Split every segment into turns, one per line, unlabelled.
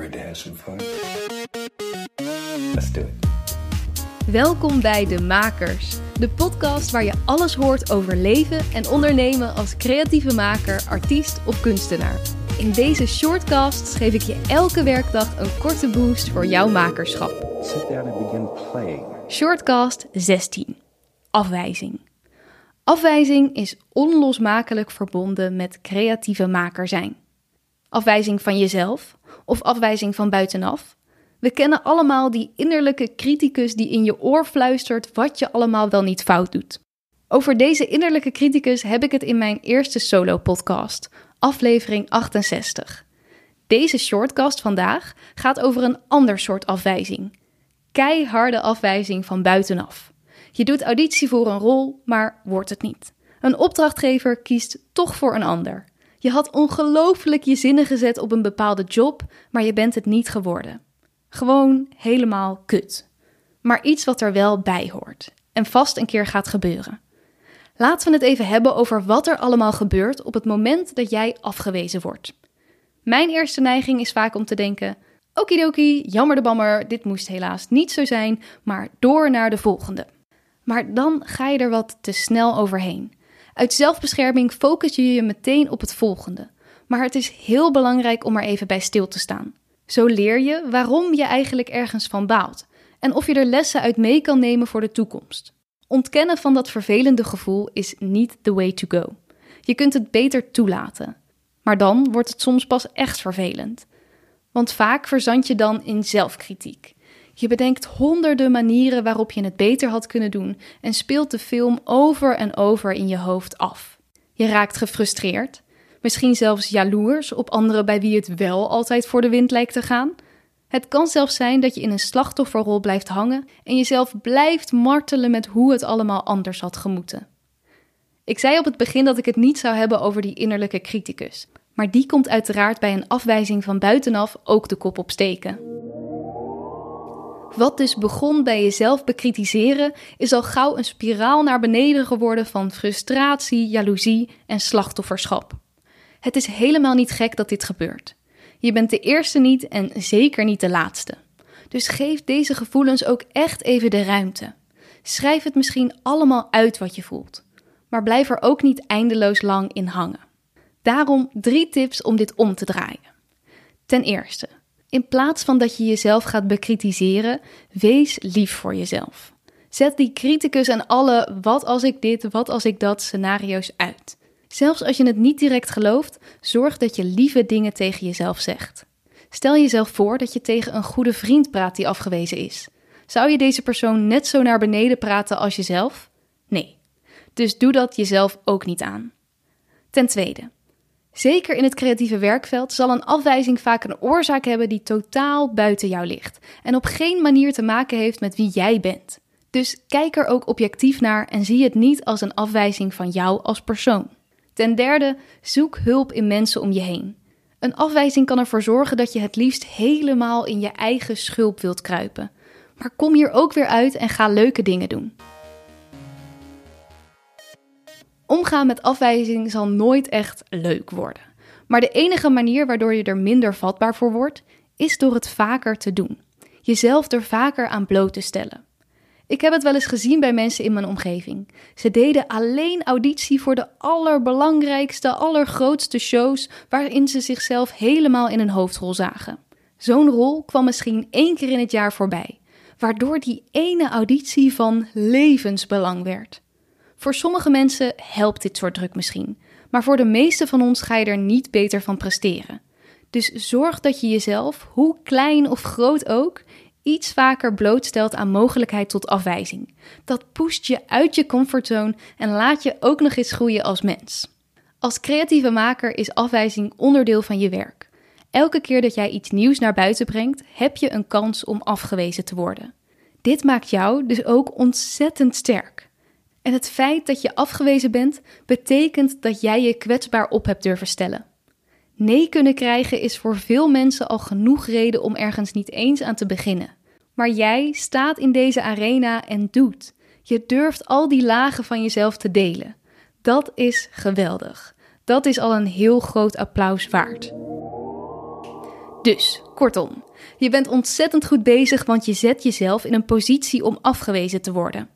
Ready to have some fun? Let's do it.
Welkom bij De Makers, de podcast waar je alles hoort over leven en ondernemen als creatieve maker, artiest of kunstenaar. In deze shortcasts geef ik je elke werkdag een korte boost voor jouw makerschap.
Sit down and begin playing.
Shortcast 16. Afwijzing. Afwijzing is onlosmakelijk verbonden met creatieve maker zijn. Afwijzing van jezelf of afwijzing van buitenaf. We kennen allemaal die innerlijke criticus die in je oor fluistert wat je allemaal wel niet fout doet. Over deze innerlijke criticus heb ik het in mijn eerste solo-podcast, aflevering 68. Deze shortcast vandaag gaat over een ander soort afwijzing. Keiharde afwijzing van buitenaf. Je doet auditie voor een rol, maar wordt het niet. Een opdrachtgever kiest toch voor een ander. Je had ongelooflijk je zinnen gezet op een bepaalde job, maar je bent het niet geworden. Gewoon helemaal kut. Maar iets wat er wel bij hoort en vast een keer gaat gebeuren. Laten we het even hebben over wat er allemaal gebeurt op het moment dat jij afgewezen wordt. Mijn eerste neiging is vaak om te denken: okidoki, jammer de bammer, dit moest helaas niet zo zijn, maar door naar de volgende. Maar dan ga je er wat te snel overheen. Uit zelfbescherming focus je je meteen op het volgende. Maar het is heel belangrijk om er even bij stil te staan. Zo leer je waarom je eigenlijk ergens van baalt en of je er lessen uit mee kan nemen voor de toekomst. Ontkennen van dat vervelende gevoel is niet the way to go. Je kunt het beter toelaten. Maar dan wordt het soms pas echt vervelend. Want vaak verzand je dan in zelfkritiek. Je bedenkt honderden manieren waarop je het beter had kunnen doen en speelt de film over en over in je hoofd af. Je raakt gefrustreerd, misschien zelfs jaloers op anderen bij wie het wel altijd voor de wind lijkt te gaan. Het kan zelfs zijn dat je in een slachtofferrol blijft hangen en jezelf blijft martelen met hoe het allemaal anders had gemoeten. Ik zei op het begin dat ik het niet zou hebben over die innerlijke criticus, maar die komt uiteraard bij een afwijzing van buitenaf ook de kop opsteken. Wat dus begon bij jezelf bekritiseren, is al gauw een spiraal naar beneden geworden van frustratie, jaloezie en slachtofferschap. Het is helemaal niet gek dat dit gebeurt. Je bent de eerste niet en zeker niet de laatste. Dus geef deze gevoelens ook echt even de ruimte. Schrijf het misschien allemaal uit wat je voelt, maar blijf er ook niet eindeloos lang in hangen. Daarom drie tips om dit om te draaien. Ten eerste, in plaats van dat je jezelf gaat bekritiseren, wees lief voor jezelf. Zet die criticus en alle wat als ik dit, wat als ik dat scenario's uit. Zelfs als je het niet direct gelooft, zorg dat je lieve dingen tegen jezelf zegt. Stel jezelf voor dat je tegen een goede vriend praat die afgewezen is. Zou je deze persoon net zo naar beneden praten als jezelf? Nee. Dus doe dat jezelf ook niet aan. Ten tweede, Zeker in het creatieve werkveld zal een afwijzing vaak een oorzaak hebben die totaal buiten jou ligt en op geen manier te maken heeft met wie jij bent. Dus kijk er ook objectief naar en zie het niet als een afwijzing van jou als persoon. Ten derde, zoek hulp in mensen om je heen. Een afwijzing kan ervoor zorgen dat je het liefst helemaal in je eigen schulp wilt kruipen. Maar kom hier ook weer uit en ga leuke dingen doen. Omgaan met afwijzing zal nooit echt leuk worden. Maar de enige manier waardoor je er minder vatbaar voor wordt, is door het vaker te doen. Jezelf er vaker aan bloot te stellen. Ik heb het wel eens gezien bij mensen in mijn omgeving. Ze deden alleen auditie voor de allerbelangrijkste, allergrootste shows waarin ze zichzelf helemaal in een hoofdrol zagen. Zo'n rol kwam misschien één keer in het jaar voorbij, waardoor die ene auditie van levensbelang werd. Voor sommige mensen helpt dit soort druk misschien, maar voor de meeste van ons ga je er niet beter van presteren. Dus zorg dat je jezelf, hoe klein of groot ook, iets vaker blootstelt aan mogelijkheid tot afwijzing. Dat pusht je uit je comfortzone en laat je ook nog eens groeien als mens. Als creatieve maker is afwijzing onderdeel van je werk. Elke keer dat jij iets nieuws naar buiten brengt, heb je een kans om afgewezen te worden. Dit maakt jou dus ook ontzettend sterk. En het feit dat je afgewezen bent, betekent dat jij je kwetsbaar op hebt durven stellen. Nee kunnen krijgen is voor veel mensen al genoeg reden om ergens niet eens aan te beginnen. Maar jij staat in deze arena en doet. Je durft al die lagen van jezelf te delen. Dat is geweldig. Dat is al een heel groot applaus waard. Dus, kortom, je bent ontzettend goed bezig, want je zet jezelf in een positie om afgewezen te worden.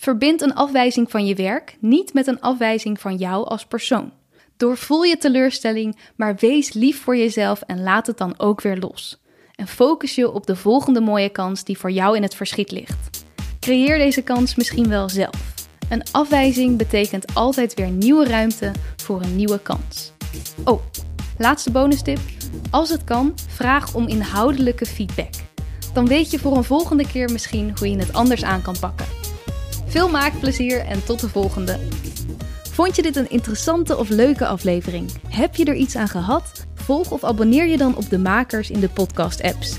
Verbind een afwijzing van je werk niet met een afwijzing van jou als persoon. Doorvoel je teleurstelling, maar wees lief voor jezelf en laat het dan ook weer los. En focus je op de volgende mooie kans die voor jou in het verschiet ligt. Creëer deze kans misschien wel zelf. Een afwijzing betekent altijd weer nieuwe ruimte voor een nieuwe kans. Oh, laatste bonus tip. Als het kan, vraag om inhoudelijke feedback. Dan weet je voor een volgende keer misschien hoe je het anders aan kan pakken. Veel maakplezier en tot de volgende. Vond je dit een interessante of leuke aflevering? Heb je er iets aan gehad? Volg of abonneer je dan op de makers in de podcast-apps.